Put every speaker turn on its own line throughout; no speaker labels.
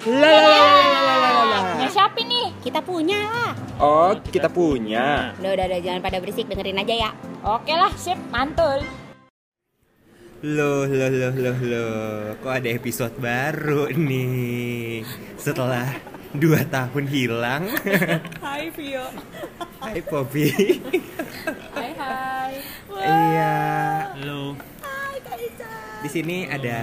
Lalalalalalala.
Punya siapa nih? Kita punya lah.
Oh, kita punya.
Udah, udah, udah, jangan pada berisik, dengerin aja ya. Oke lah, sip, mantul.
Loh, loh, loh, loh, loh. Kok ada episode baru nih? Setelah dua tahun hilang.
Hai Vio.
Hai Poppy.
Hai hai.
Iya.
Halo.
Di sini ada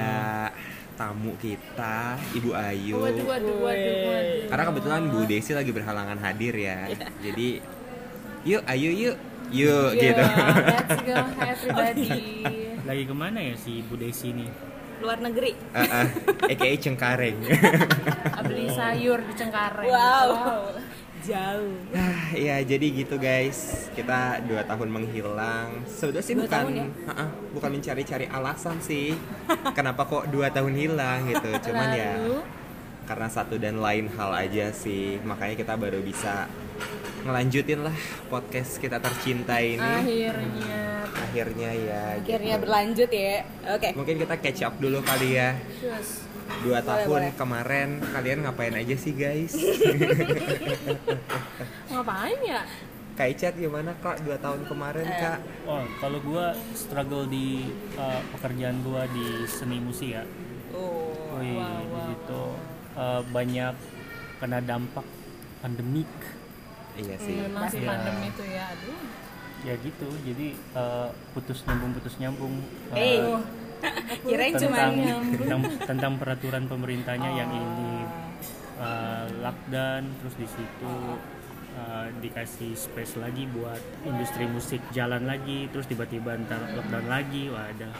tamu kita, Ibu Ayu.
Waduh, waduh, waduh, waduh.
Karena kebetulan Bu Desi lagi berhalangan hadir ya. Jadi, yuk, Ayu yuk. Yuk, gitu.
Let's go everybody.
Lagi ke mana ya si Bu Desi nih?
Luar negeri.
Uh, uh, Cengkareng.
Beli sayur di Cengkareng.
Wow. Jauh.
Ah, ya jadi gitu guys. Kita dua tahun menghilang. Sebetulnya sih
Dua
bukan
ya?
Ha-ha, bukan mencari-cari alasan sih. Kenapa kok dua tahun hilang gitu. Cuman ya karena satu dan lain hal aja sih. Makanya kita baru bisa ngelanjutin lah podcast kita tercinta ini.
Akhirnya.
Akhirnya ya
Akhirnya
gitu.
berlanjut ya. Oke.
mungkin kita catch up dulu kali ya
Cus.
dua
Boleh,
tahun
boleh.
kemarin kalian ngapain aja sih guys
Ngapain ya?
Kak Icat gimana kak dua tahun kemarin
Eh.
kak
Oh, kalau gua struggle di uh, pekerjaan gua di seni musik ya.
Oh.
Wih,
wow, wow,
situ uh, banyak kena dampak pandemik.
iya sih
Hmm, masih
Iya.
pandemi itu ya. Aduh.
Ya gitu. Jadi uh, putus nyambung putus nyambung. uh,
Eh, Kirain cuma
tentang, tentang tentang peraturan pemerintahnya yang
Oh.
ini uh, lockdown terus di situ uh, dikasih space lagi buat industri musik jalan lagi terus tiba-tiba ntar lockdown lagi wah ada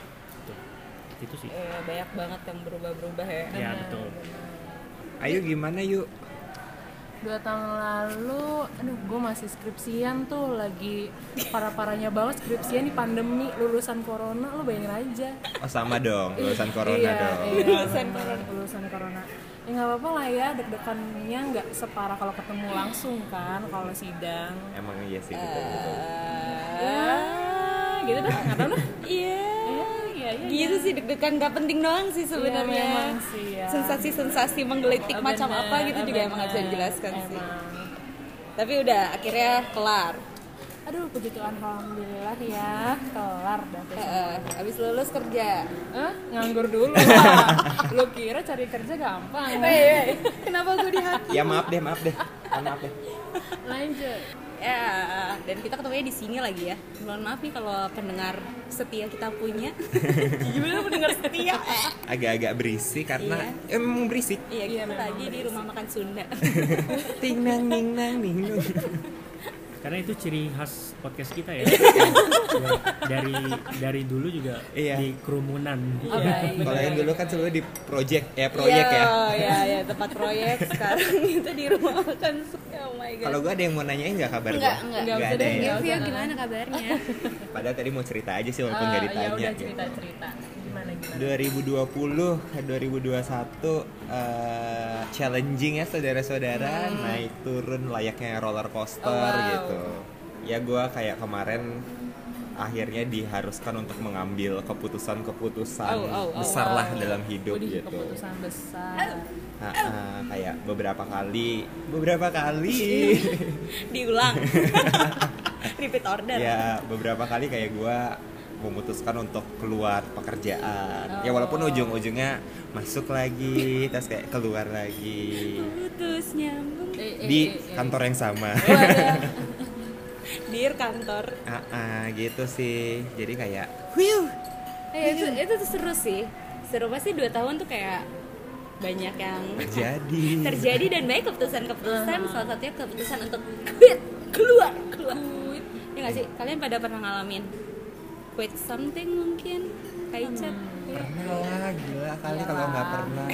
itu sih
eh, banyak banget yang berubah-berubah ya.
ya betul
Ayo gimana yuk
Dua tahun lalu, aduh gue masih skripsian tuh lagi parah-parahnya banget skripsian di pandemi lulusan corona lo bayangin aja.
Oh sama dong, lulusan corona
iya,
dong.
Iya,
Lulusan
bener, lulusan corona. Ya nggak apa-apa lah ya, deg-degannya nggak separah kalau ketemu langsung kan, kalau sidang.
Emang iya sih betul betul.
Ya, gitu dah, nggak tahu dah.
Sih deg-degan gak penting doang sih sebenarnya.
Iya, sih ya.
Sensasi-sensasi menggelitik
Oh,
macam
bener,
apa gitu juga emang gak bisa dijelaskan sih.
Emang.
Tapi udah akhirnya kelar.
Aduh, puji Tuhan, alhamdulillah ya, kelar dah.
Eh, abis lulus kerja.
Hah? Nganggur dulu. Lu kira cari kerja gampang?
Eh, kenapa gue di hati?
Ya maaf deh, maaf deh. Maaf deh.
Lanjut.
Ya, dan kita ketemunya di sini lagi ya. Mohon maaf nih kalau pendengar setia kita punya. Gimana pendengar setia?
Agak-agak berisik karena emang berisik.
Iya, kita
memang
lagi di rumah makan Sunda.
Ting nang ning nang ning nung.
Karena itu ciri khas podcast kita ya dari dari dulu juga
Iya.
di kerumunan
Oh, baik.
Kalau yang dulu kan sebelumnya di project ya proyek
Iya,
ya.
Iya, iya, tempat proyek sekarang itu di rumah makan. Oh my god.
Kalau gua ada yang mau nanyain nggak kabar
enggak. Enggak
Nggak
usah
ada ya.
gimana kabarnya?
Padahal tadi mau cerita aja sih walaupun
Ah,
nggak
ya
ditanya.
udah
gitu.
Gimana gimana?
2020 ke 2021 eh, challenging ya saudara-saudara naik turun layaknya roller coaster
Oh, wow.
gitu ya gua kayak kemarin akhirnya diharuskan untuk mengambil keputusan-keputusan
Oh, oh, oh,
besar lah dalam hidup
Widih,
gitu
keputusan besar.
Ah, ah, kayak beberapa kali beberapa kali
Diulang. Repeat order.
ya beberapa kali kayak gua memutuskan untuk keluar pekerjaan. Ya walaupun ujung-ujungnya masuk lagi terus kayak keluar lagi.
Putus nyambung.
Eh, eh,
di
eh,
kantor yang sama.
Dir kantor.
ah, ah, gitu sih. Jadi kayak
Eh, itu itu tuh seru sih. Seru pasti dua tahun tuh kayak banyak yang
terjadi.
terjadi dan banyak keputusan-keputusan. Salah satunya keputusan untuk quit. Keluar keluar. Ya nggak sih? Kalian pada pernah ngalamin quit something mungkin? Kayak Icat ya.
pernah lah gila kali kalau nggak pernah.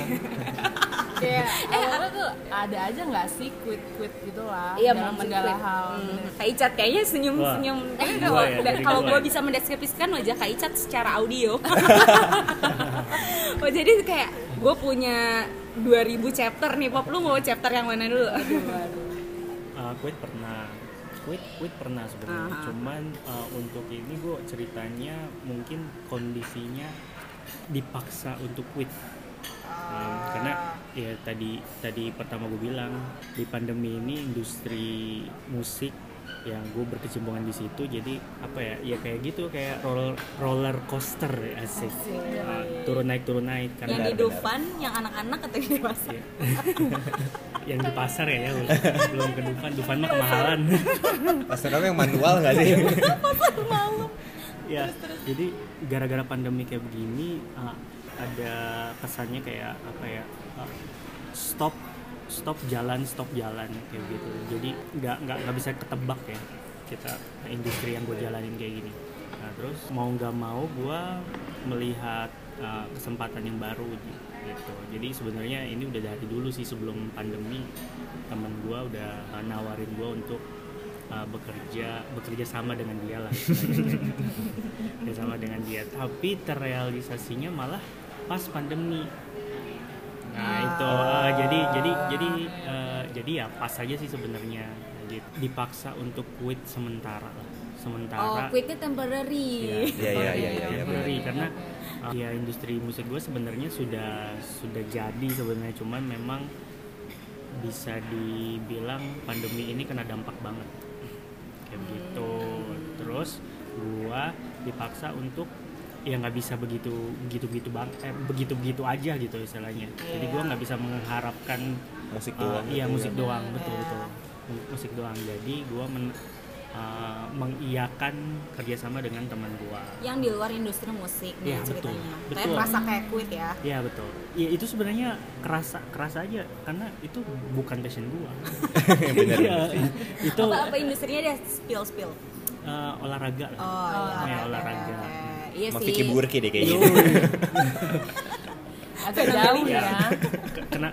Kayak awalnya tuh ada aja nggak sih quit quit gitu lah
iya
dalam segala
quit.
hal.
Hmm, Kak Icat kayaknya senyum senyum eh, kalau
gua ya,
kalau gue
ya.
bisa mendeskripsikan wajah Kak Icat secara audio. Oh jadi kayak gue punya 2000 chapter nih pop. Lu mau chapter yang mana dulu?
Uh, quit pernah quit quit pernah sebenarnya.
Aha.
cuman uh, untuk ini gue ceritanya mungkin kondisinya dipaksa untuk quit. Hmm, karena ya tadi tadi pertama gue bilang di pandemi ini industri musik yang gue berkecimpungan di situ jadi apa ya ya kayak gitu kayak roller roller coaster ya, asik. Nah, turun naik turun naik
yang
karena
di Dufan yang anak-anak atau yang dewasa.
Yang di pasar ya, ya belum ke Dufan. Dufan mah kemahalan.
Pasar apa yang manual nggak sih?
ya jadi gara-gara pandemi kayak begini uh, ada kesannya kayak apa ya uh, stop stop jalan stop jalan kayak gitu. Jadi nggak nggak nggak bisa ketebak ya kita industri yang gue jalanin kayak gini. Nah terus mau nggak mau gue melihat uh, kesempatan yang baru gitu jadi sebenarnya ini udah dari dulu sih sebelum pandemi temen gue udah uh, nawarin gue untuk uh, bekerja bekerja sama dengan dia lah bekerja sama dengan dia. Tapi terrealisasinya malah pas pandemi. Nah itu uh, jadi jadi jadi uh, jadi ya pas aja sih sebenarnya. Gitu. dipaksa untuk quit sementara lah
oh
sementara
quitnya temporary.
Iya,
Iya, iya, iya, iya, iya,
temporary.
benar.
karena uh, ya industri musik gue sebenarnya sudah sudah jadi sebenarnya. Cuman memang bisa dibilang pandemi ini kena dampak banget. Kayak begitu terus gua dipaksa untuk ya nggak bisa begitu begitu begitu bang eh, begitu begitu aja gitu istilahnya. Jadi gua nggak bisa mengharapkan
Musik
uh,
doang.
iya
gitu
musik
ya.
doang betul betul. Musik doang. Jadi gua men- uh, mengiyakan kerjasama dengan teman gua
yang di luar industri musik nih
Iya, betul.
ceritanya
Betul.
kayak merasa kayak quit ya
Iya betul. Iya itu sebenarnya kerasa kerasa aja karena itu bukan passion gua. Iya,
bener.
itu
apa apa industrinya dia spill spill
uh, olahraga lah.
oh,
ya,
oke,
olahraga.
oke. iya
Mau
sih
Burki deh kayaknya.
agak jauh ya
Ke- Kena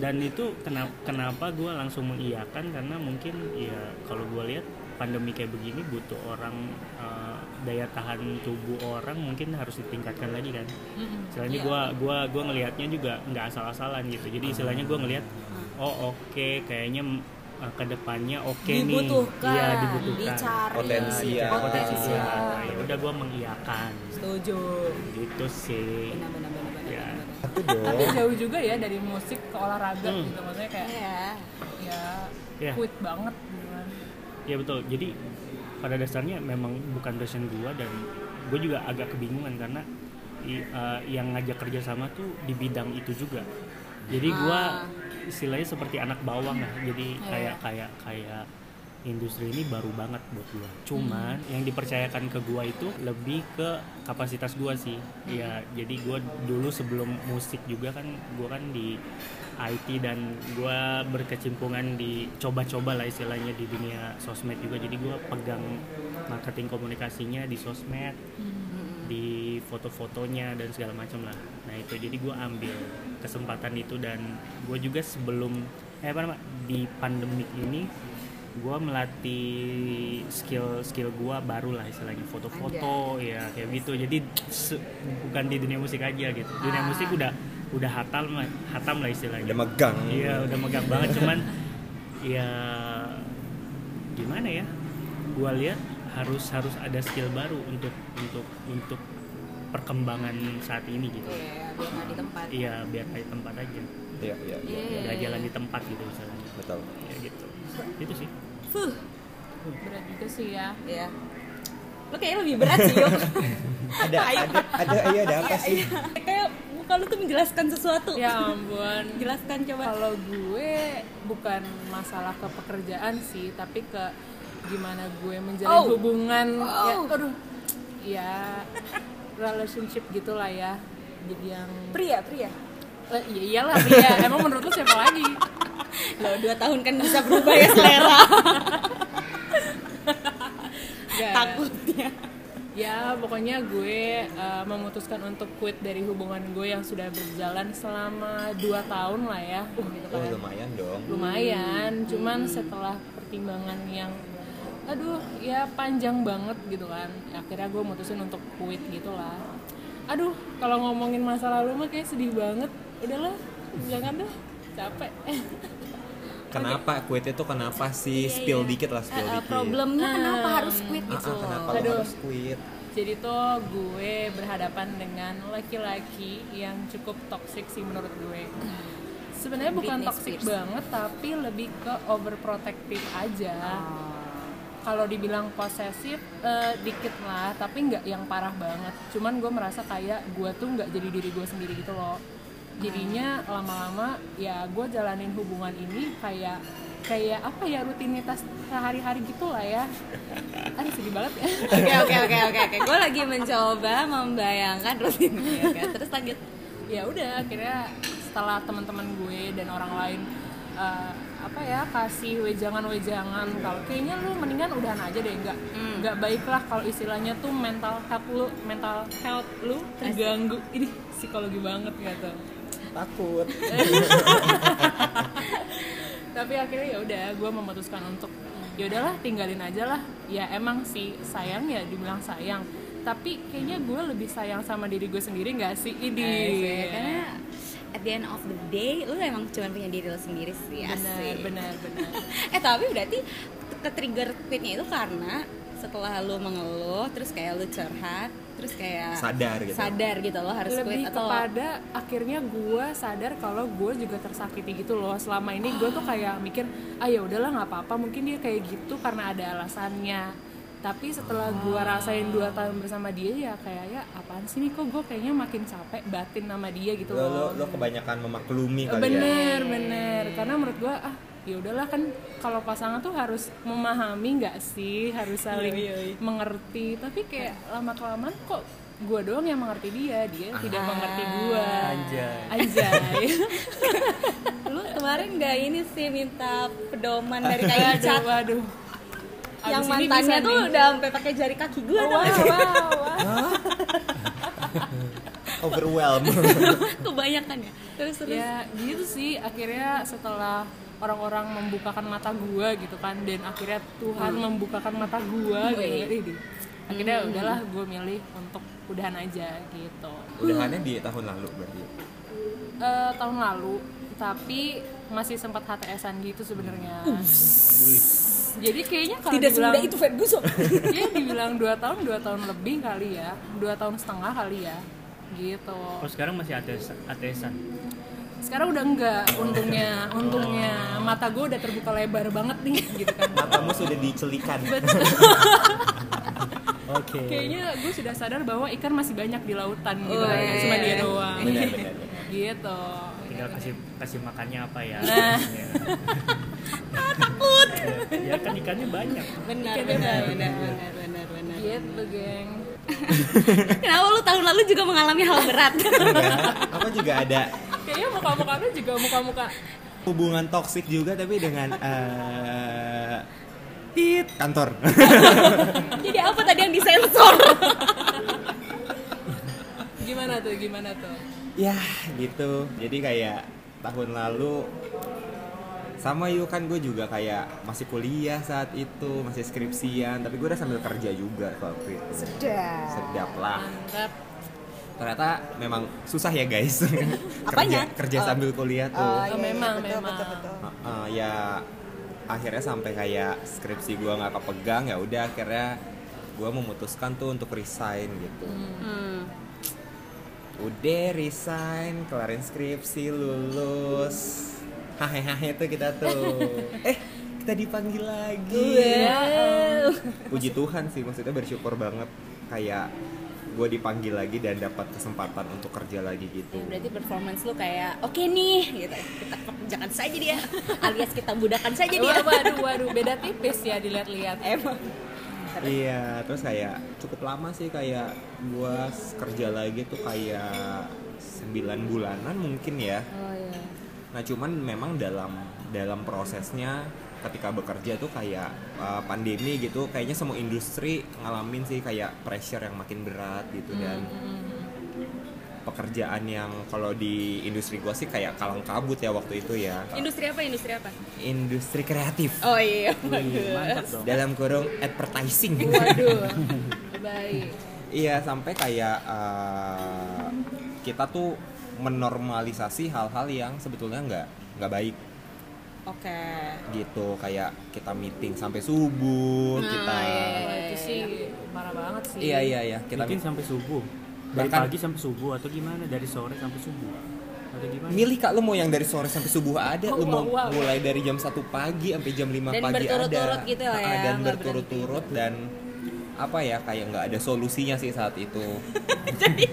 dan itu kenapa kenapa gue langsung mengiyakan karena mungkin ya kalau gue lihat pandemi kayak begini butuh orang uh, daya tahan tubuh orang mungkin harus ditingkatkan lagi kan. Istilahnya
Iya.
gua gua gua ngelihatnya juga nggak asal-asalan gitu. Jadi istilahnya gua ngelihat oh oke kayaknya uh, ke depannya oke nih.
Dibutuhkan,
Iya, dibutuhkan.
dicari.
Potensi ya.
Potensi
Potensi.
ya. Ya udah gua mengiyakan
setuju
gitu sih.
benar benar benar benar
Ya.
benar.
Tapi jauh juga ya dari musik ke olahraga
Hmm.
gitu maksudnya kayak
Iya.
ya
Iya.
quit banget
Ya betul. Jadi pada dasarnya memang bukan passion gua dan gue juga agak kebingungan karena i- uh, yang ngajak kerjasama tuh di bidang itu juga. Jadi gua
Ah.
istilahnya seperti anak bawang lah. Jadi
Iya.
kayak kayak kayak industri ini baru banget buat gua. Cuman
Hmm.
yang dipercayakan ke gua itu lebih ke kapasitas gua sih.
Hmm.
Ya, jadi gua dulu sebelum musik juga kan gua kan di IT dan gua berkecimpungan di coba-coba lah istilahnya di dunia sosmed juga. Jadi gua pegang marketing komunikasinya di sosmed, di foto-fotonya dan segala macam lah. Nah itu jadi gua ambil kesempatan itu dan gue juga sebelum eh apa nama di pandemik ini gue melatih skill skill gue baru lah istilahnya foto-foto ya kayak gitu jadi se- bukan di dunia musik aja gitu dunia
Ah.
musik udah udah hatam lah hatam lah istilahnya
Udah megang.
iya udah megang banget cuman ya gimana ya gue lihat harus harus ada skill baru untuk untuk untuk perkembangan saat ini gitu
Iya, biar nggak di tempat.
iya biar kayak tempat aja
Iya, iya, iya.
Iya.
jalan di tempat gitu misalnya
Betul.
ya gitu itu sih
Fuh,
berat juga sih ya
ya. Lo kayaknya lebih berat sih, yuk.
Ada ada ada iya ada apa sih?
Kayak muka lu tuh menjelaskan sesuatu.
ya ampun
Jelaskan coba.
kalau gue bukan masalah ke pekerjaan sih tapi ke gimana gue menjalin
Oh.
hubungan ya
Oh.
aduh ya relationship gitulah ya jadi yang
Pria, pria.
Eh, iya iyalah Ria emang menurut lu siapa lagi
Lo dua tahun kan bisa berubah ya selera.
Gak.
Takutnya.
ya pokoknya gue eh, memutuskan untuk quit dari hubungan gue yang sudah berjalan selama 2 tahun lah ya gitu
Oh
kan
lumayan dong.
lumayan cuman setelah pertimbangan yang aduh ya panjang banget gitu kan akhirnya gue mutusin untuk quit gitu lah aduh kalau ngomongin masa lalu mah kayak sedih banget udahlah jangan deh capek
Kenapa quit itu kenapa sih? Spill dikit lah, spill
Eh, eh,
dikit.
problemnya kenapa harus quit
Ah,
gitu
ah,
loh.
kenapa
Aduh.
harus quit?
jadi tuh gue berhadapan dengan laki-laki yang cukup toksik sih menurut gue sebenarnya bukan
Britney
toxic
Spears.
banget tapi lebih ke overprotective aja kalau dibilang posesif eh, dikit lah tapi nggak yang parah banget cuman gue merasa kayak gue tuh nggak jadi diri gue sendiri gitu loh jadinya lama-lama ya gue jalanin hubungan ini kayak kayak apa ya rutinitas sehari-hari gitu lah ya aduh sedih banget ya
Oke oke oke oke oke. Gue lagi mencoba membayangkan rutinnya. Oke, Terus lanjut.
ya udah akhirnya setelah teman-teman gue dan orang lain eh, apa ya kasih wejangan-wejangan kalau kayaknya lu mendingan udahan aja deh nggak nggak baik lah kalau istilahnya tuh mental health lu mental health lu terganggu ini psikologi banget gitu
takut.
Tapi akhirnya ya udah gue memutuskan untuk ya udahlah tinggalin aja lah. Ya emang sih sayang ya dibilang sayang. Tapi kayaknya gue lebih sayang sama diri gue sendiri nggak sih ini.
Karena at the end of the day, lu emang cuma punya diri lu sendiri sih.
benar benar benar.
Eh tapi berarti ke trigger quitnya itu karena setelah lu mengeluh terus kayak lu curhat terus kayak
Sadar gitu.
sadar gitu lo harus
lebih
quit atau
kepada akhirnya gue sadar kalau gue juga tersakiti gitu loh. Selama ini gue tuh kayak mikir ah ya udahlah nggak apa-apa mungkin dia kayak gitu karena ada alasannya. Tapi setelah gue rasain dua tahun bersama dia ya kayak ya apaan sih nih kok gue kayaknya makin capek batin sama dia gitu
lo, lo,
loh.
lo kebanyakan memaklumi kali ya?
Bener bener. Karena menurut gue ah ya udahlah kan kalau pasangan tuh harus memahami nggak sih? Harus saling mengerti. Tapi kayak lama kelamaan kok gue doang yang mengerti dia dia tidak mengerti gue
Anjay.
anjay.
Lu kemarin nggak ini sih minta pedoman dari kayak
aduh
cat
waduh
yang mantannya tuh
nih.
udah sampai pakai jari kaki gue
wow, wow, wow.
overwhelm.
Kebanyakan ya? Terus terus.
Ya gitu sih. Akhirnya setelah orang-orang membukakan mata gua gitu kan dan akhirnya Tuhan membukakan mata gua gitu.
Wih.
Ih, di- akhirnya udahlah gue milih untuk udahan aja gitu.
Udahannya di tahun lalu berarti?
Eh, tahun lalu tapi masih sempat HTSan gitu sebenarnya. Jadi kayaknya kalau
tidak
dibilang
semudah itu Ferguson
ya dibilang dua tahun dua tahun lebih kali ya. Dua tahun setengah kali ya gitu.
Oh sekarang masih ates atesan.
Sekarang udah enggak untungnya untungnya mata gue udah terbuka lebar banget nih gitu kan
matamu sudah dicelikan
Betul.
Oke.
kayaknya gue sudah sadar bahwa ikan masih banyak di lautan gitu
Oh,
kan
iya,
cuma
iya.
dia doang
benar benar benar.
gitu
Tinggal kasih kasih makannya apa ya?
Nah.
Ya. takut. Ya kan ikannya banyak.
benar
Ikannya
benar
banyak.
benar benar benar benar
gitu geng
kenapa lu tahun lalu juga mengalami hal berat
Enggak, apa juga ada
kayaknya muka-muka lu juga muka-muka
hubungan toksik juga tapi dengan eh tit. kantor.
Jadi apa tadi yang disensor?
Gimana tuh gimana tuh?
Ya gitu. Jadi kayak tahun lalu sama yuk kan gue juga kayak masih kuliah saat itu masih skripsian tapi gue udah sambil kerja juga waktu itu.
Sedap.
Sedap lah.
Mantap
ternyata memang susah ya guys.
Apanya?
kerja kerja sambil kuliah tuh.
Oh,
Oh,
iya, iya,
memang
betul,
memang.
betul, betul.
Uh, uh, ya akhirnya sampai kayak skripsi gue nggak kepegang ya udah akhirnya gue memutuskan tuh untuk resign gitu.
Hmm.
udah resign kelarin skripsi lulus. Hahe tuh kita tuh. Eh kita dipanggil lagi.
Wow.
puji Tuhan sih maksudnya bersyukur banget. Kayak gue dipanggil lagi dan dapat kesempatan untuk kerja lagi gitu.
Ya, berarti performance lu kayak oke nih gitu. Kita pekerjakan saja dia alias kita budakan saja dia.
Waduh waduh waduh. Beda tipis ya dilihat-lihat
emang.
Iya, terus kayak cukup lama sih kayak gua kerja lagi tuh kayak 9 bulanan mungkin ya.
oh iya.
Nah, cuman memang dalam dalam prosesnya ketika bekerja tuh kayak uh, pandemi gitu, kayaknya semua industri ngalamin sih kayak pressure yang makin berat gitu dan pekerjaan yang kalau di industri gua sih kayak kalang kabut ya waktu itu ya.
industri apa industri apa
Industri kreatif.
oh iya
Mantap dong.
Dalam kurung advertising.
waduh baik
Iya sampai kayak uh, kita tuh menormalisasi hal-hal yang sebetulnya nggak nggak baik
oke.
Gitu kayak kita meeting sampai subuh
Nah,
kita
iya,
Wah, itu sih parah banget sih.
Iya iya iya. Kita
Mungkin
meet-
sampai subuh. Dari
Bahkan-
pagi sampai subuh atau gimana? Dari sore sampai subuh. atau gimana?
Milih kak. Lu mau yang dari sore sampai subuh ada. Lu mau
Wow, wow.
mulai dari jam 1 pagi sampai jam 5
Dan
pagi ada.
berturut-turut gitu lah ya,
Ah, dan berturut-turut dan apa ya kayak nggak ada solusinya sih saat itu.
Jadi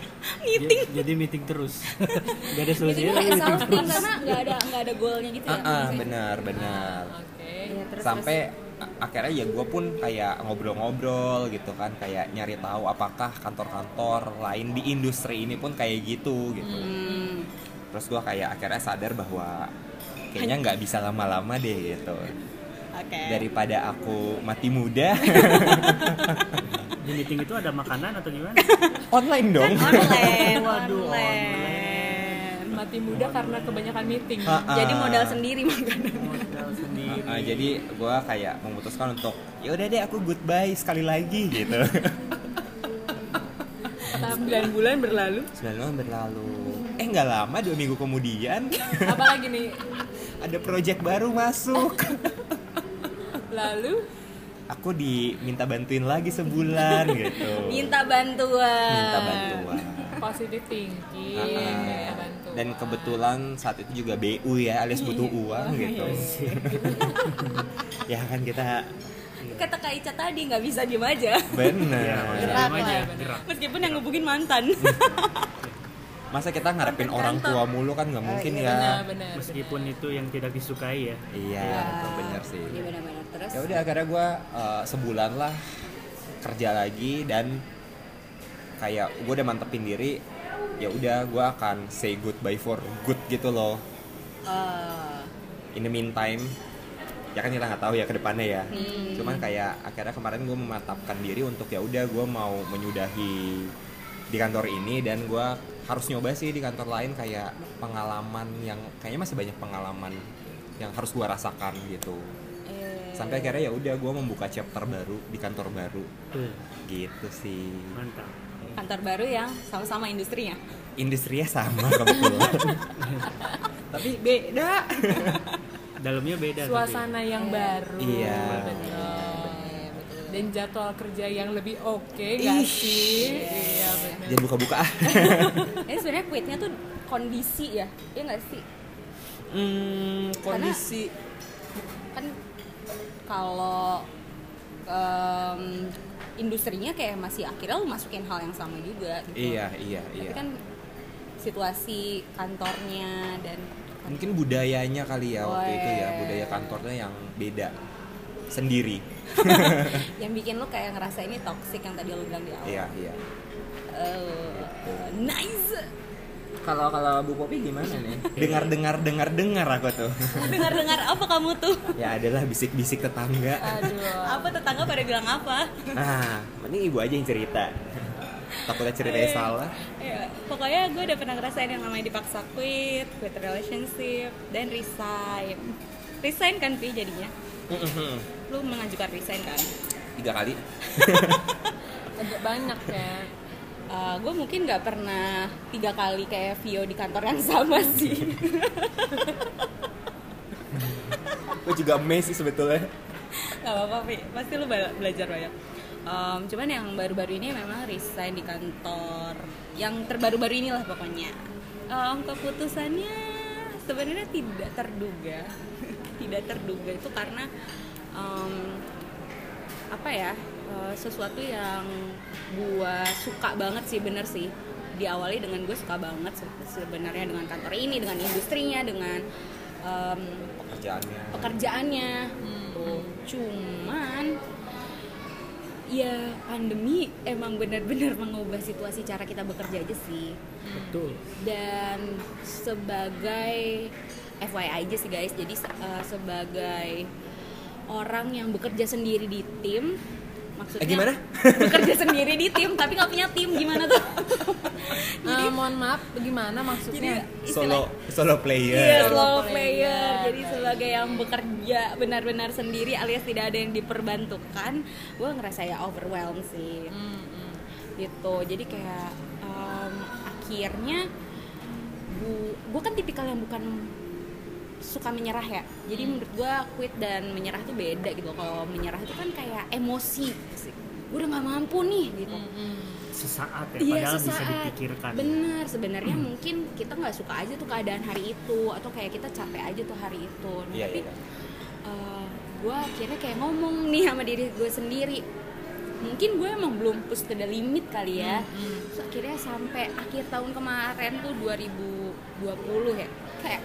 meeting.
J- jadi meeting terus. Nggak ada
meeting
solusinya meeting
exhausting
terus.
karena nggak ada nggak ada goalnya gitu ya
ah ah,
maksudnya.
benar benar.
Oke.
Iya, terus,
sampai a- akhirnya ya gue pun kayak ngobrol-ngobrol gitu kan kayak nyari tahu apakah kantor-kantor lain di industri ini pun kayak gitu gitu.
Hmm.
terus gue kayak akhirnya sadar bahwa kayaknya nggak bisa lama-lama deh gitu
oke.
Daripada aku mati muda.
Di meeting itu ada makanan atau gimana?
Online dong.
Online
Waduh,
online.
Mati muda karena kebanyakan meeting.
Ah, ah.
jadi modal sendiri makanan
modal sendiri.
Ah, jadi gue kayak memutuskan untuk ya udah deh aku goodbye sekali lagi gitu.
9 bulan berlalu.
9 bulan berlalu. Eh nggak lama dua minggu kemudian.
Apalagi nih?
ada project baru masuk
Lalu?
Aku diminta bantuin lagi sebulan gitu.
Minta bantuan.
Minta bantuan.
Positive thinking, minta bantuan.
dan kebetulan saat itu juga BU ya alias butuh uang gitu. ya kan kita
kata Kak Ica tadi nggak bisa diem aja.
Bener.
Bener.
gerak.
Meskipun yang ngubungin mantan
masa kita ngarepin orang tua mulu kan nggak mungkin ya.
Benar-benar.
meskipun itu yang tidak disukai ya.
Iya itu bener sih.
Iya benar-benar. Terus?
Ya udah akhirnya gue sebulan lah kerja lagi dan kayak gue udah mantepin diri ya udah gue akan say goodbye for good gitu loh.
Eh,
in the meantime ya kan kita nggak tahu ya ke depannya ya.
Hmm.
cuman kayak akhirnya kemarin gue memantapkan diri untuk ya udah gue mau menyudahi di kantor ini dan gue harus nyoba sih di kantor lain kayak pengalaman yang kayaknya masih banyak pengalaman yang harus gue rasakan gitu.
Eh,
sampai akhirnya ya udah gue membuka chapter baru di kantor baru. Gitu sih.
Mantap.
Kantor baru yang sama-sama industrinya
industrinya sama kebetulan. Tapi beda.
Dalamnya beda tapi.
Suasana yang baru.
Iya.
Betul. Dan jadwal kerja yang lebih oke gak
Ih.
sih? Iya benar.
jangan buka-buka. Ah
ini sebenarnya quitnya tuh kondisi ya? Iya nggak sih?
Hmm, kondisi.
kan kalau em, industrinya kayak masih akhirnya lu masukin hal yang sama juga gitu.
Iya iya
tapi
iya.
kan situasi kantornya dan
mungkin budayanya kali ya waktu itu ya budaya kantornya yang beda sendiri
yang bikin lu kayak ngerasa ini toxic yang tadi lu bilang di awal.
Iya iya.
Eh, nice.
Kalau kalau Bu Popi gimana nih? Dengar dengar dengar dengar aku tuh.
Dengar dengar apa kamu tuh?
Ya adalah bisik-bisik tetangga.
Aduh.
apa tetangga pada bilang apa?
Nah mending ibu aja yang cerita. Takutnya ceritanya salah.
Ya, pokoknya gue udah pernah ngerasain yang namanya dipaksa quit quit relationship dan resign. Resign kan Pi jadinya lu mengajukan resign kan?
Tiga kali.
Agak banyak ya.
Uh, gue mungkin nggak pernah tiga kali kayak Vio di kantor yang sama sih.
Gue juga amazed sih sebetulnya.
Gak apa-apa Pi, pasti lu bela- belajar banyak. Em, Cuman yang baru-baru ini memang resign di kantor. Yang terbaru-baru inilah pokoknya. Em, Keputusannya sebenarnya tidak terduga. Tidak terduga itu karena em, Apa ya eh, Sesuatu yang gua suka banget sih bener sih. Diawali dengan gue suka banget se- sebenarnya dengan kantor ini Dengan industrinya, dengan em,
pekerjaannya.
pekerjaannya. Tuh cuman ya pandemi emang benar-benar mengubah situasi cara kita bekerja aja sih.
Betul.
Dan sebagai FYI aja sih guys. Jadi eh, sebagai orang yang bekerja sendiri di tim maksudnya
Eh, gimana?
bekerja sendiri di tim tapi nggak punya tim gimana tuh
Eh, mohon maaf, bagaimana
jadi
maksudnya?
istilah
solo solo
Iya,
player
slow
player.
player. Jadi sebagai yang bekerja benar-benar sendiri alias tidak ada yang diperbantukan, gue ngerasa ya overwhelmed sih.
Hmm, hmm.
Gitu. Jadi kayak em, akhirnya gue kan tipikal yang bukan suka menyerah ya. Jadi menurut gue quit dan menyerah tuh beda gitu. Kalau menyerah itu kan kayak emosi. Gue udah nggak mampu nih gitu.
Hmm, hmm.
sesaat ya
Iya
padahal bisa
sesaat.
dipikirkan
Bener, sebenarnya mungkin kita nggak suka aja tuh keadaan hari itu atau kayak kita capek aja tuh hari itu. Nah,
Iya,
tapi
iya.
gue akhirnya kayak ngomong nih sama diri gue sendiri. Mungkin gue emang belum push to the limit kali ya. Terus akhirnya sampai akhir tahun kemarin tuh 2020 ya, kayak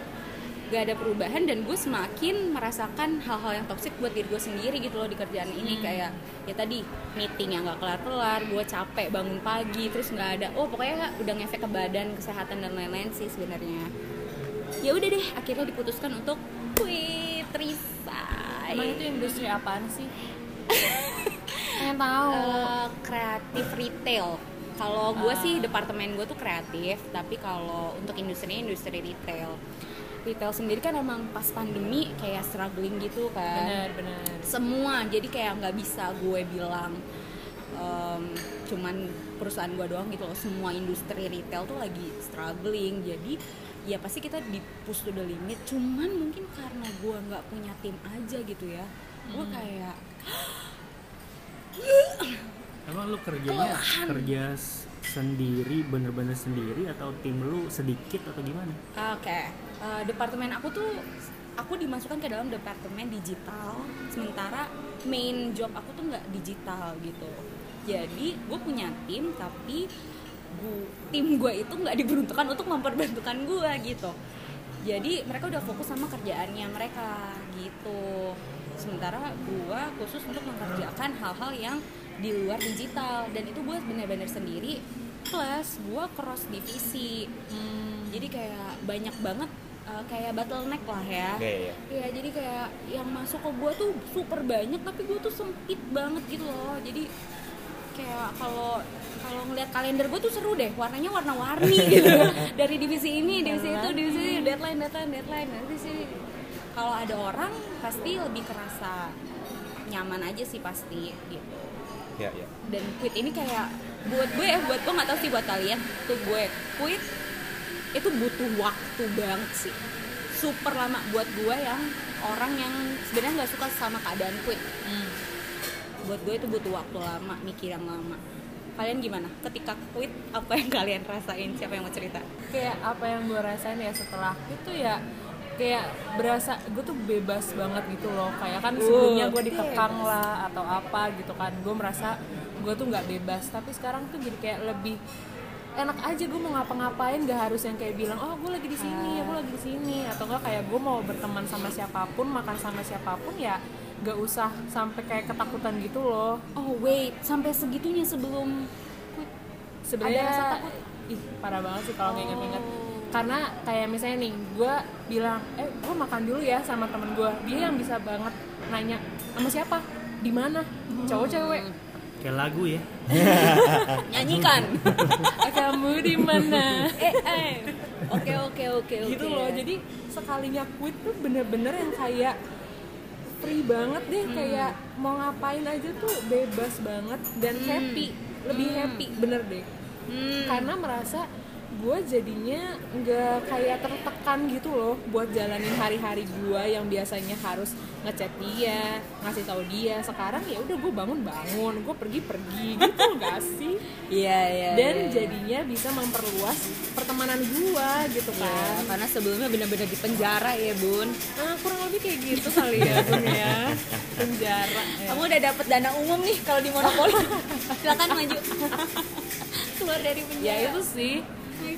gak ada perubahan dan gue semakin merasakan hal-hal yang toksik buat diri gue sendiri gitu loh di kerjaan ini. Kayak ya tadi meeting yang gak kelar-kelar gue capek bangun pagi terus nggak ada oh pokoknya udah ngefek ke badan kesehatan dan lain-lain sih sebenarnya. Ya udah deh akhirnya diputuskan untuk quit resign.
Emang itu industri apaan sih? Pengen tahu.
Eh, kreatif retail. Kalau gue sih departemen gue tuh kreatif tapi kalau untuk industrinya industri retail retail sendiri kan emang pas pandemi kayak struggling gitu kan.
Benar benar.
semua jadi kayak nggak bisa gue bilang em, cuman perusahaan gue doang gitu loh semua industri retail tuh lagi struggling. Jadi ya pasti kita di push to the limit cuman mungkin karena gue nggak punya tim aja gitu ya gue kayak
emang lu kerjanya kerja s- sendiri bener-bener sendiri atau tim lu sedikit atau gimana?
Oke eh, departemen aku tuh aku dimasukkan ke dalam departemen digital. Sementara main job aku tuh nggak digital gitu. Jadi gue punya tim tapi gu- tim gue itu nggak diperuntukkan untuk memperbantukan gue gitu. Jadi mereka udah fokus sama kerjaannya mereka gitu. Sementara gue khusus untuk mengerjakan hal-hal yang di luar digital. Dan itu gue benar-benar sendiri plus gue cross divisi. Jadi kayak banyak banget uh, kayak bottleneck lah ya.
Ya.
Iya. Jadi kayak yang masuk ke gue tuh super banyak tapi gue tuh sempit banget gitu loh. Jadi kayak kalau kalau ngeliat kalender gue tuh seru deh. Warnanya warna-warni gitu. Dari divisi ini divisi itu divisi ini deadline deadline deadline. Nanti sih kalau ada orang pasti lebih kerasa nyaman aja sih pasti gitu.
Ya, ya.
dan quit ini kayak buat gue ya buat gue nggak tahu sih buat kalian. Tuh gue quit itu butuh waktu banget sih. Super lama buat gue yang orang yang sebenarnya nggak suka sama keadaan quit buat gue itu butuh waktu lama mikir yang lama. Kalian gimana? Ketika quit apa yang kalian rasain? Siapa yang mau cerita?
Kayak apa yang gue rasain ya setelah itu ya kayak berasa gue tuh bebas banget gitu loh. Kayak kan sebelumnya gue dikekang lah atau apa gitu kan. Gue merasa gue tuh nggak bebas. Tapi sekarang tuh jadi kayak lebih enak aja gue mau ngapa-ngapain gak harus yang kayak bilang oh gue lagi di sini aku lagi di sini. Atau enggak kayak gue mau berteman sama siapa pun makan sama siapa pun ya gak usah sampai kayak ketakutan gitu loh.
Oh wait sampai segitunya sebelum
sebenarnya
Ada takut?
ih parah banget sih kalau
Oh.
nginget-nginget karena kayak misalnya nih gue bilang eh gue makan dulu ya sama temen gue dia yang bisa banget nanya sama siapa? Di mana? Cowok cewek
kayak lagu ya.
Nyanyikan.
Kamu di mana?
Eh eh. Oke oke oke oke.
Gitu loh jadi sekalinya quit tuh bener-bener yang kayak free banget deh kayak mau ngapain aja tuh bebas banget dan happy lebih happy bener deh.
Hmm.
karena merasa gue jadinya nggak kayak tertekan gitu loh buat jalanin hari-hari gue yang biasanya harus ngechat dia ngasih tahu dia. Sekarang ya udah gue bangun bangun gue pergi pergi gitu gak sih?
Iya iya
dan
iya, iya.
jadinya bisa memperluas pertemanan gue gitu
Iya,
kan.
karena sebelumnya benar-benar di penjara ya bun.
Nah, kurang lebih kayak gitu kali ya Bun ya. Penjara ya.
kamu udah dapet dana umum nih kalau di monopoli silakan maju. Keluar dari
ya
penjara
itu sih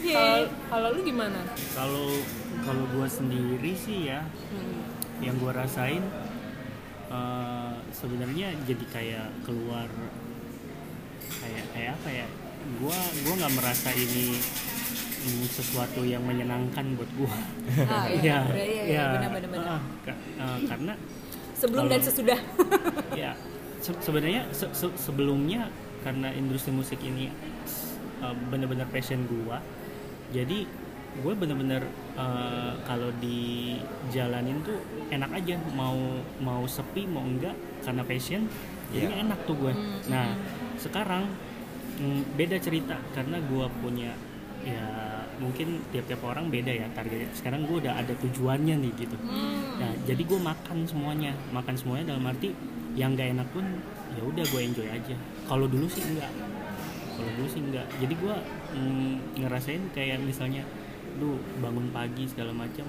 Kalau kalau lu gimana?
Kalau kalau gue sendiri sih ya
Hmm.
yang gue rasain eh, sebenarnya jadi kayak keluar kayak kayak apa ya? Gue gua nggak merasa ini mm, sesuatu yang menyenangkan buat gue
ah, iya, iya, iya, iya, benar-benar benar.
ah, ka- eh, karena
sebelum dan
kalau-
sesudah.
Ya se- sebenarnya se- se- sebelumnya karena industri musik ini uh, bener-bener passion gua jadi gue bener-bener uh, kalau dijalanin tuh enak aja. Mau mau sepi mau enggak karena passion jadi enak tuh gue. Nah sekarang mm, beda cerita. Karena gua punya ya mungkin tiap-tiap orang beda ya targetnya. Sekarang gue udah ada tujuannya nih gitu. Nah jadi gue makan semuanya. Makan semuanya dalam arti yang gak enak pun ya udah gue enjoy aja. Kalau dulu sih enggak kalau dulu sih enggak. Jadi gue ngerasain kayak misalnya lu bangun pagi segala macam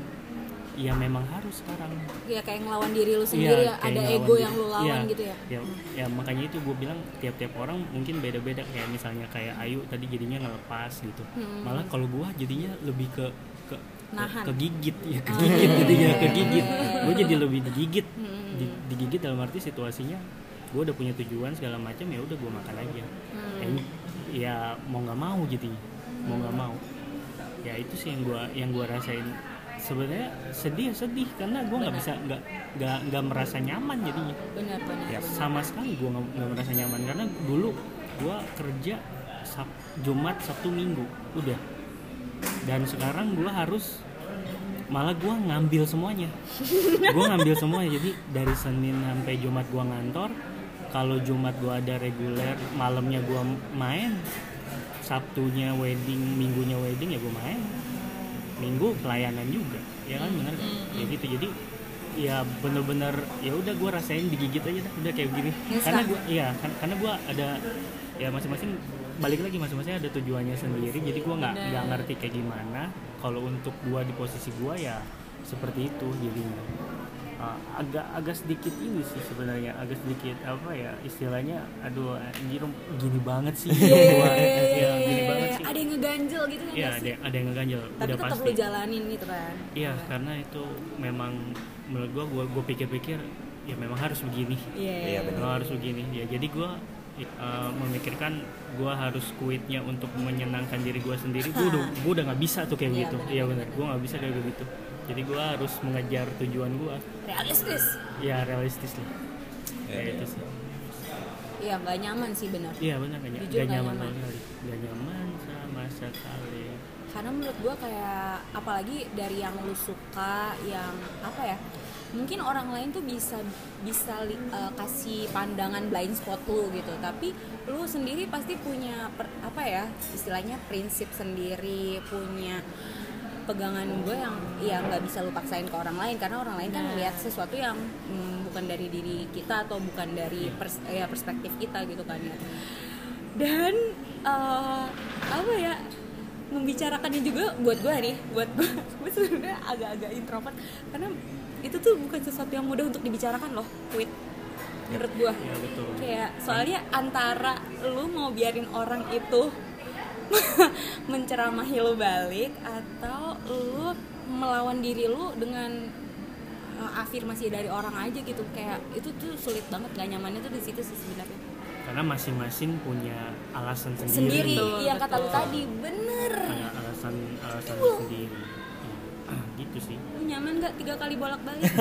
ya memang harus sekarang.
Ya kayak ngelawan diri lu sendiri
Iya,
ya, ada ego
diri.
yang lu lawan
Iya,
gitu ya?
ya ya makanya itu gue bilang tiap-tiap orang mungkin beda-beda. Kayak misalnya kayak Ayu tadi jadinya ngelepas gitu.
Hmm.
malah kalau gue jadinya lebih ke ke
Nahan.
ke gigit ya kegigit jadinya kegigit gue jadi lebih digigit.
Hmm.
Di- digigit dalam arti situasinya gue udah punya tujuan segala macam ya udah gue makan aja.
Hmm.
ya, ya mau nggak mau jadinya mau nggak mau. Ya itu sih yang gue yang gua rasain. Sebenarnya sedih sedih karena gue nggak bisa nggak nggak nggak merasa nyaman jadinya.
Benar benar
Ya,
sama sekali gue nggak nggak merasa nyaman. Karena dulu gue kerja Sab, Jumat Sabtu Minggu udah. Dan sekarang gue harus malah gue ngambil semuanya. Gue ngambil semuanya. Jadi dari Senin sampai Jumat gue ngantor kalau Jumat gue ada reguler malamnya gue main Sabtunya wedding minggunya wedding ya gue main. Minggu pelayanan juga ya kan bener kan ya gitu jadi ya bener-bener ya udah gue rasain digigit aja dah udah kayak gini.
Yes,
karena gue iya kan- karena gue ada ya masing-masing balik lagi masing-masing ada tujuannya sendiri jadi gue nggak nggak ngerti kayak gimana. Kalau untuk gue di posisi gue ya seperti itu jadinya Uh, agak agak sedikit ini sih sebenarnya agak sedikit apa ya istilahnya aduh anjir gini banget sih gua ya gini banget sih
ada yang ngeganjel gitu kan
Iya,
nggak
ada, ada yang ngeganjel,
tapi
udah
tetap
pasti.
lu jalanin gitu kan
Iya, karena itu memang menurut gua gua, gua pikir-pikir ya memang harus begini.
iya
Iya, benar.
Memang harus begini. Ya jadi gua eh, memikirkan gua harus quitnya untuk menyenangkan diri gua sendiri. Gua udah gua udah nggak bisa tuh kayak
Iya,
gitu. Iya benar. Gua nggak bisa kayak gitu. Jadi gua harus mengejar tujuan gua.
realistis
Ya realistis lah.
Iya,
Ya,
iya.
itu sih.
iya nggak nyaman sih benar
Iya benar nggak ny-
Jujur
nggak
nggak
nyaman
nyaman.
sama sekali. Nggak nyaman sama sekali.
karena menurut gua kayak apalagi dari yang lu suka yang apa ya mungkin orang lain tuh bisa bisa li- eh, kasih pandangan blind spot lu gitu tapi lu sendiri pasti punya per- apa ya istilahnya prinsip sendiri punya pegangan gue yang ya nggak bisa lu paksain ke orang lain. Karena orang lain kan
Nah.
melihat sesuatu yang mm, bukan dari diri kita atau bukan dari pers- ya, perspektif kita gitu kan ya. Dan eh, apa ya membicarakannya juga buat gue nih buat gue. Gue sebenarnya agak-agak introvert. Karena itu tuh bukan sesuatu yang mudah untuk dibicarakan loh quit. Menurut gue.
Iya betul.
kayak soalnya antara lu mau biarin orang itu menceramahi lu balik atau lu melawan diri lu dengan uh, afirmasi dari orang aja gitu. Kayak itu tuh sulit banget gak nyamannya tuh di situ sih sebenarnya.
Karena masing-masing punya alasan sendiri.
sendiri iya kata lu tadi bener.
Ada alasan alasan sendiri. Iya, gitu sih.
lu nyaman gak tiga kali bolak balik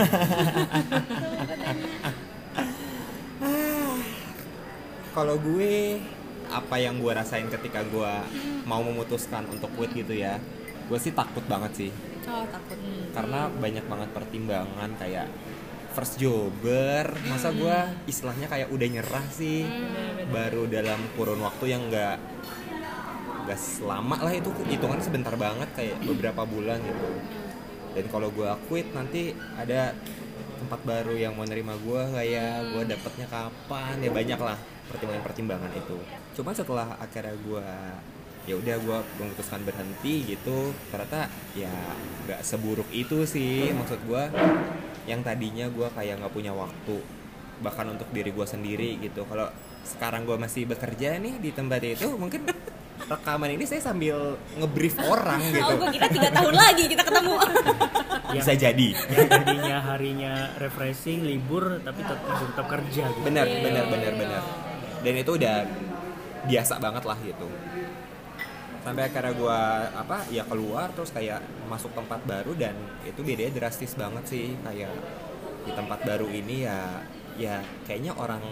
Kalau gue apa yang gue rasain ketika gue mau memutuskan untuk quit gitu ya, gue sih takut banget sih.
Oh takut.
Karena banyak banget pertimbangan kayak first jobber masa gue istilahnya kayak udah nyerah sih. Baru dalam kurun waktu yang enggak nggak selama lah itu hitungannya sebentar banget kayak beberapa bulan gitu. Dan kalau gue quit nanti ada tempat baru yang mau nerima gue kayak gue dapetnya kapan? Ya banyak lah pertimbangan-pertimbangan itu. Cuman setelah akhirnya gue ya udah gue memutuskan berhenti gitu ternyata ya nggak seburuk itu sih. Maksud gue yang tadinya gue kayak nggak punya waktu bahkan untuk diri gue sendiri gitu. Kalau sekarang gue masih bekerja nih di tempat itu mungkin rekaman ini saya sambil ngebrief orang
oh
gitu
gue kira tiga tahun lagi kita ketemu.
Bisa jadi.
yang tadinya harinya refreshing libur tapi tetap tetap kerja gitu.
Benar
Iya.
benar benar benar dan itu udah biasa banget lah gitu. Sampai akhirnya gue apa ya keluar terus kayak masuk tempat baru dan itu bedanya drastis banget sih. Kayak di tempat baru ini ya ya kayaknya orang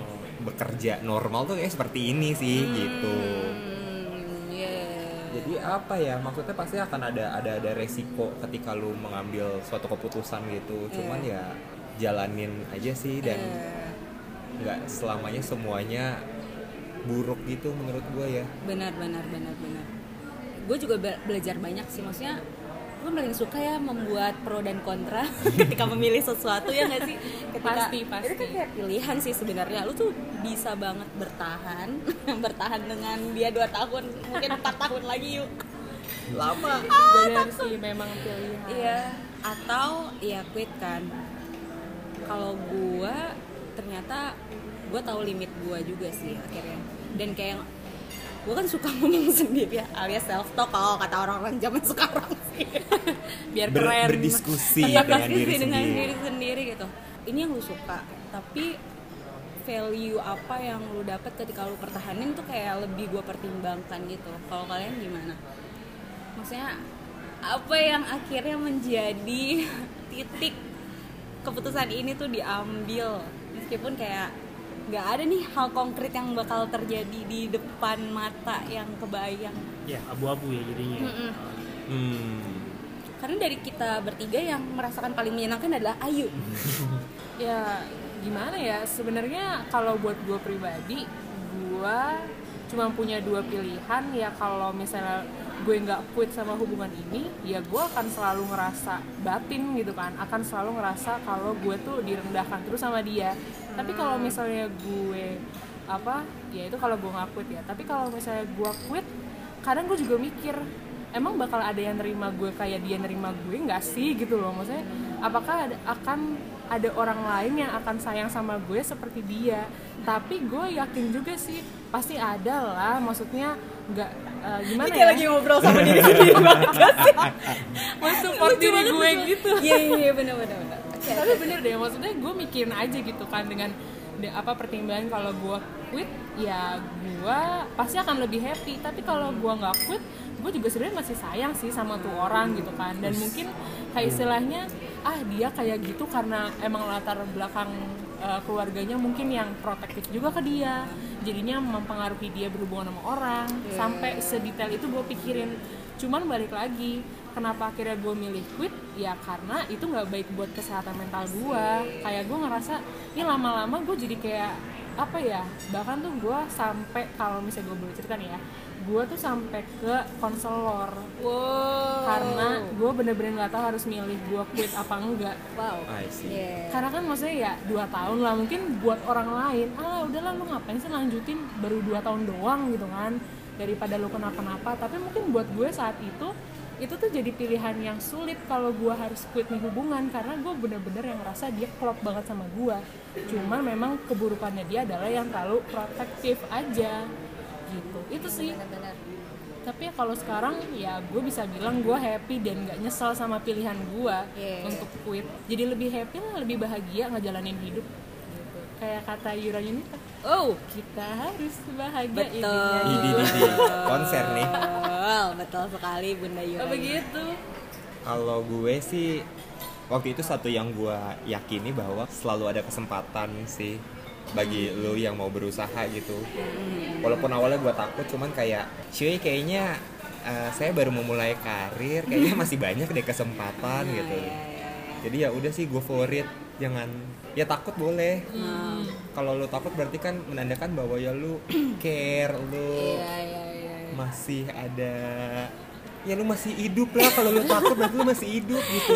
bekerja normal tuh kayak seperti ini sih gitu.
Hmm, yeah.
jadi apa ya maksudnya pasti akan ada ada ada resiko ketika lu mengambil suatu keputusan gitu. Cuman ya jalanin aja sih dan
Eh,
nggak selamanya semuanya buruk gitu menurut gue ya.
Benar benar benar benar. Gue juga be- belajar banyak sih maksudnya gue paling suka ya membuat pro dan kontra ketika memilih sesuatu ya nggak sih? Ketika
Pasti, pasti.
itu kan kayak pilihan sih sebenarnya. Lu tuh bisa banget bertahan bertahan dengan dia dua tahun mungkin empat tahun lagi yuk. Lama.
Benar sih memang pilihan.
Iya, atau ya quit kan. Kalau gua ternyata gua tahu limit gua juga sih akhirnya. Dan kayak gua kan suka ngomong sendiri ya, alias self talk kalau kata orang-orang zaman sekarang sih.
biar
Ber-
keren
berdiskusi
Iya,
dengan diri
dengan
sendiri
diri sendiri gitu. Ini yang lu suka, tapi value apa yang lu dapat ketika lu pertahanin tuh kayak lebih gua pertimbangkan gitu. Kalau kalian gimana? Maksudnya apa yang akhirnya menjadi titik keputusan ini tuh diambil meskipun kayak nggak ada nih hal konkret yang bakal terjadi di depan mata yang kebayang.
Ya abu-abu ya jadinya.
Mm-mm.
hmm.
karena dari kita bertiga yang merasakan paling menyenangkan adalah Ayu.
Ya gimana ya? Sebenarnya kalau buat gue pribadi gue cuma punya dua pilihan. Ya kalau misalnya gue nggak quit sama hubungan ini ya gue akan selalu ngerasa batin gitu kan. Akan selalu ngerasa kalau gue tuh direndahkan terus sama dia. Tapi kalau misalnya gue apa ya itu kalau gue nggak quit ya. Tapi kalau misalnya gue quit kadang gue juga mikir emang bakal ada yang nerima gue kayak dia nerima gue nggak sih? Gitu loh. Maksudnya apakah ada, akan ada orang lain yang akan sayang sama gue seperti dia. Tapi gue yakin juga sih pasti ada lah. Maksudnya nggak eh, gimana
kayak
ya?
lagi ngobrol sama diri sendiri banget gak sih?
Mensupport diri gue gitu.
Iya iya iya bener bener bener. Oke,
tapi bener deh maksudnya gue mikirin aja gitu kan dengan de- apa pertimbangan kalau gue quit ya gue pasti akan lebih happy. Tapi kalau gue nggak quit gue juga sebenarnya masih sayang sih sama tuh orang gitu kan. Dan mungkin kayak istilahnya ah dia kayak gitu karena emang latar belakang uh, keluarganya mungkin yang protektif juga ke dia. Jadinya mempengaruhi dia berhubungan sama orang. Sampai sedetail itu gue pikirin. Cuman balik lagi kenapa akhirnya gue milih quit? Ya karena itu nggak baik buat kesehatan mental gue kayak gue ngerasa ini lama-lama gue jadi kayak apa ya bahkan tuh gue sampai kalau misalnya gue boleh cerita nih ya gue tuh sampai ke konselor
wow.
Karena gue bener-bener nggak tahu harus milih gue quit apa enggak.
Wow.
I see.
Iya.
karena kan maksudnya ya dua tahun lah mungkin buat orang lain ah udahlah lu ngapain sih lanjutin? Baru dua tahun doang gitu kan. Daripada lu kenapa-napa. Tapi mungkin buat gue saat itu itu tuh jadi pilihan yang sulit kalau gue harus quit nih hubungan. Karena gue bener-bener yang ngerasa dia klop banget sama gue cuma memang keburukannya dia adalah yang terlalu protektif aja gitu itu sih
bener-bener
tapi ya kalau sekarang ya gue bisa bilang gue happy dan nggak nyesel sama pilihan gue
Yeah.
untuk quit jadi lebih happy lah lebih bahagia ngejalanin hidup gitu. kayak kata Yura Yunita
oh
kita harus bahagia
Betul.
Didi konser nih.
betul betul sekali bunda Yura
Oh, begitu
Kalau gue sih waktu itu satu yang gue yakini bahwa selalu ada kesempatan sih bagi lu yang mau berusaha gitu. Walaupun awalnya gue takut, cuman kayak cuy kayaknya eh, saya baru memulai karir, kayaknya masih banyak deh kesempatan gitu. Jadi ya udah sih go for it, jangan ya takut boleh. Kalau lu takut berarti kan menandakan bahwa ya lu care, lu
iya iya iya
masih ada ya lu masih hidup lah kalau lu takut berarti lu masih hidup gitu.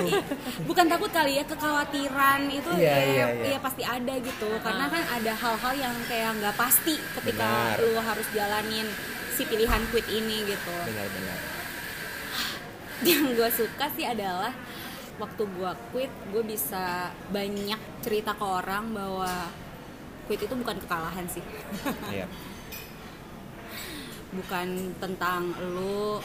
Bukan takut kali ya kekhawatiran itu
Iya,
ya,
iya, iya.
ya pasti ada gitu. Karena kan ada hal-hal yang kayak nggak pasti ketika
Benar.
lu harus jalanin si pilihan quit ini gitu.
Benar-benar
yang gue suka sih adalah waktu gue quit gue bisa banyak cerita ke orang bahwa quit itu bukan kekalahan sih.
Iya.
Bukan tentang lu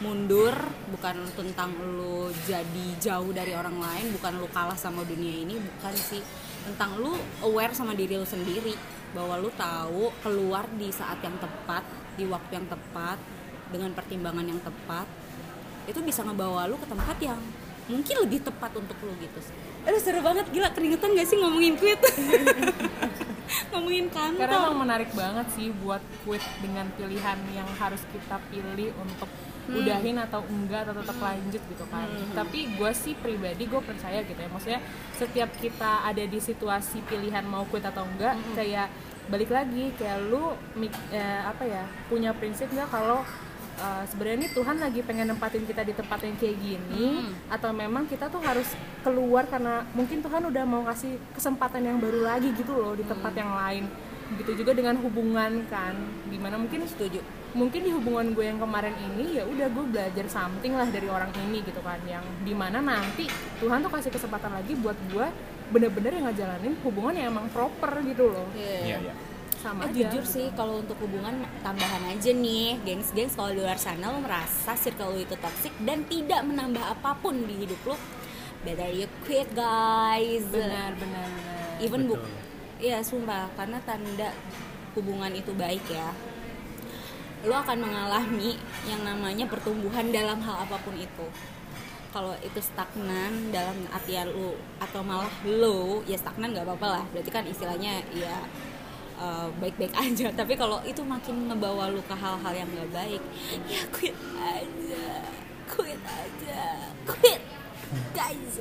mundur bukan tentang lu jadi jauh dari orang lain bukan lu kalah sama dunia ini bukan sih. Tentang lu aware sama diri lu sendiri bahwa lu tahu keluar di saat yang tepat di waktu yang tepat dengan pertimbangan yang tepat itu bisa ngebawa lu ke tempat yang mungkin lebih tepat untuk lu gitu sih. Aduh seru banget. Gila keringetan gak sih ngomongin quit? Ngomongin kantor.
Karena emang menarik banget sih buat quit dengan pilihan yang harus kita pilih untuk udahin atau enggak atau tetap lanjut gitu kan. Tapi gue sih pribadi gue percaya gitu ya. Maksudnya setiap kita ada di situasi pilihan mau quit atau enggak kayak balik lagi kayak lu eh, apa ya punya prinsip nggak kalau eh, sebenarnya nih Tuhan lagi pengen nempatin kita di tempat yang kayak gini
Hmm.
atau memang kita tuh harus keluar karena mungkin Tuhan udah mau kasih kesempatan yang baru lagi gitu loh di tempat yang lain begitu juga dengan hubungan kan di mana mungkin
setuju.
Mungkin di hubungan gue yang kemarin ini ya udah gue belajar something lah dari orang ini gitu kan. Yang di mana nanti Tuhan tuh kasih kesempatan lagi buat gue bener-bener yang ngejalanin hubungan yang emang proper gitu loh.
Iya, iya.
sama
Eh,
aja.
jujur sih kalau untuk hubungan tambahan aja nih. Gengs-gengs kalau di luar sana lo merasa circle lo itu toxic dan tidak menambah apa pun di hidup lo better you quit guys.
Benar benar benar.
Even bu
Betul.
Iya sumpah karena tanda hubungan itu baik ya. Lo akan mengalami yang namanya pertumbuhan dalam hal apa pun itu. Kalau itu stagnan dalam artian lo atau malah lo ya stagnan nggak apa-apa lah. Berarti kan istilahnya ya eh, baik-baik aja. Tapi kalau itu makin ngebawa lo ke hal-hal yang nggak baik ya quit aja quit aja quit guys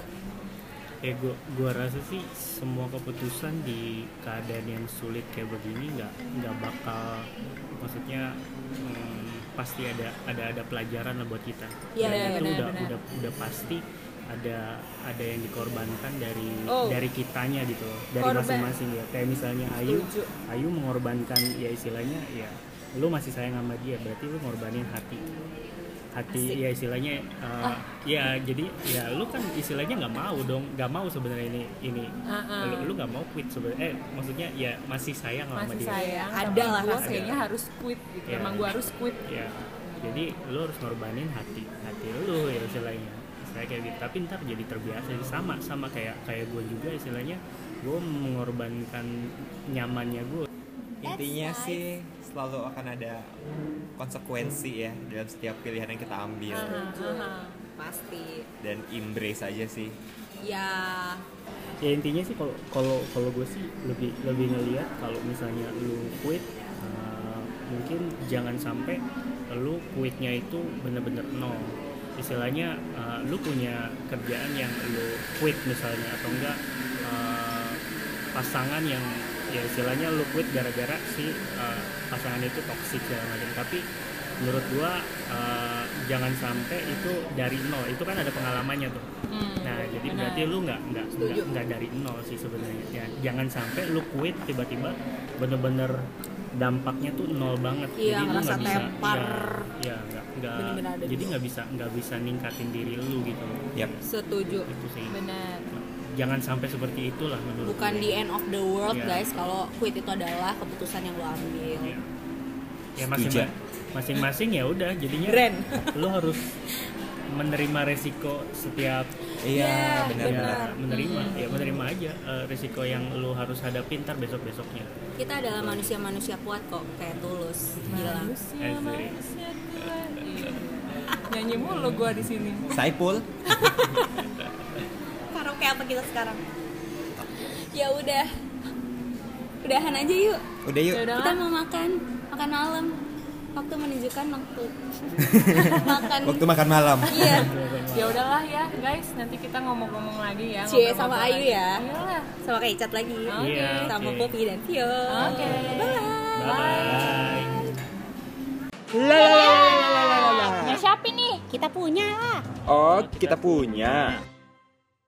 ya gua gua rasa sih semua keputusan di keadaan yang sulit kayak begini nggak nggak bakal maksudnya hmm, pasti ada ada ada pelajaran lah buat kita
Iya,
Dan
iya,
itu
benar,
udah
benar.
udah udah pasti ada ada yang dikorbankan dari
Oh.
dari kitanya gitu loh, dari masing-masing ya kayak misalnya Ayu. Ayu mengorbankan ya istilahnya ya lu masih sayang sama dia berarti lu ngorbanin hati hati
Asik.
ya istilahnya uh, ya jadi ya lu kan istilahnya nggak mau dong nggak mau sebenarnya ini ini.
Ah, ah.
lu lu nggak mau quit sebenarnya eh maksudnya ya masih sayang sama
masih
dia.
sayang
Ada lah
gue kayaknya harus quit gitu
Ya.
emang gue harus quit.
Ya jadi lu harus ngorbanin hati hati lu ya istilahnya. Saya kayak gitu. Tapi ntar jadi terbiasa Jadi sama sama kayak kayak gue juga istilahnya gue mengorbankan nyamannya gue
Intinya sih selalu akan ada konsekuensi ya dalam setiap pilihan yang kita ambil.
Aha.
pasti.
Dan embrace aja sih.
ya.
Ya intinya sih kalau kalau kalau gue sih lebih lebih ngelihat kalau misalnya lu quit uh, mungkin jangan sampai lu quitnya itu bener-bener nol. Istilahnya uh, lu punya kerjaan yang lu quit misalnya atau enggak uh, pasangan yang ya istilahnya lu quit gara-gara si uh, pasangan itu toksik segala macam tapi menurut gua uh, jangan sampai itu dari nol itu kan ada pengalamannya tuh
Hmm,
Nah, jadi
benar.
berarti lu nggak nggak nggak dari nol sih sebenarnya. Ya, jangan sampai lu quit tiba-tiba bener-bener dampaknya tuh nol banget.
Iya,
jadi lu
ngerasa
nggak bisa,
tepar.
ya, ya nggak nggak. Jadi
di-
nggak bisa nggak bisa ningkatin diri lu gitu.
Yap.
setuju
Itu sih.
benar
Jangan sampai seperti itulah menurut.
bukan
gue.
the end of the world
Iya.
guys kalau quit itu adalah keputusan yang lo ambil
Iya. Ya
Setuju.
masing masing-masing ya udah jadinya
Brand.
lu harus menerima resiko setiap
Iya,
Ya,
benar-benar.
ya, menerima ya menerima aja eh, resiko yang lu harus hadapi ntar besok besoknya
kita adalah manusia-manusia kuat kok kayak tulus bilang
manusia
Asik.
manusia kuat Iya. nyanyi mulu gue di sini
Saipul.
karaoke apa kita sekarang ya udah udahan aja yuk
Udah yuk.
Ya udah.
kita mau makan makan malam waktu menunjukkan waktu makan
Waktu makan malam.
iya
ya udahlah ya guys nanti kita ngomong-ngomong lagi ya
Cie, sama Ayu
lagi.
ya.
Iyalah.
sama kayak cat lagi
Oke.
Iya,
sama
oke.
Poppy dan Tio
Oke.
bye
bye
siapa nih kita punya lah
Oh, kita punya.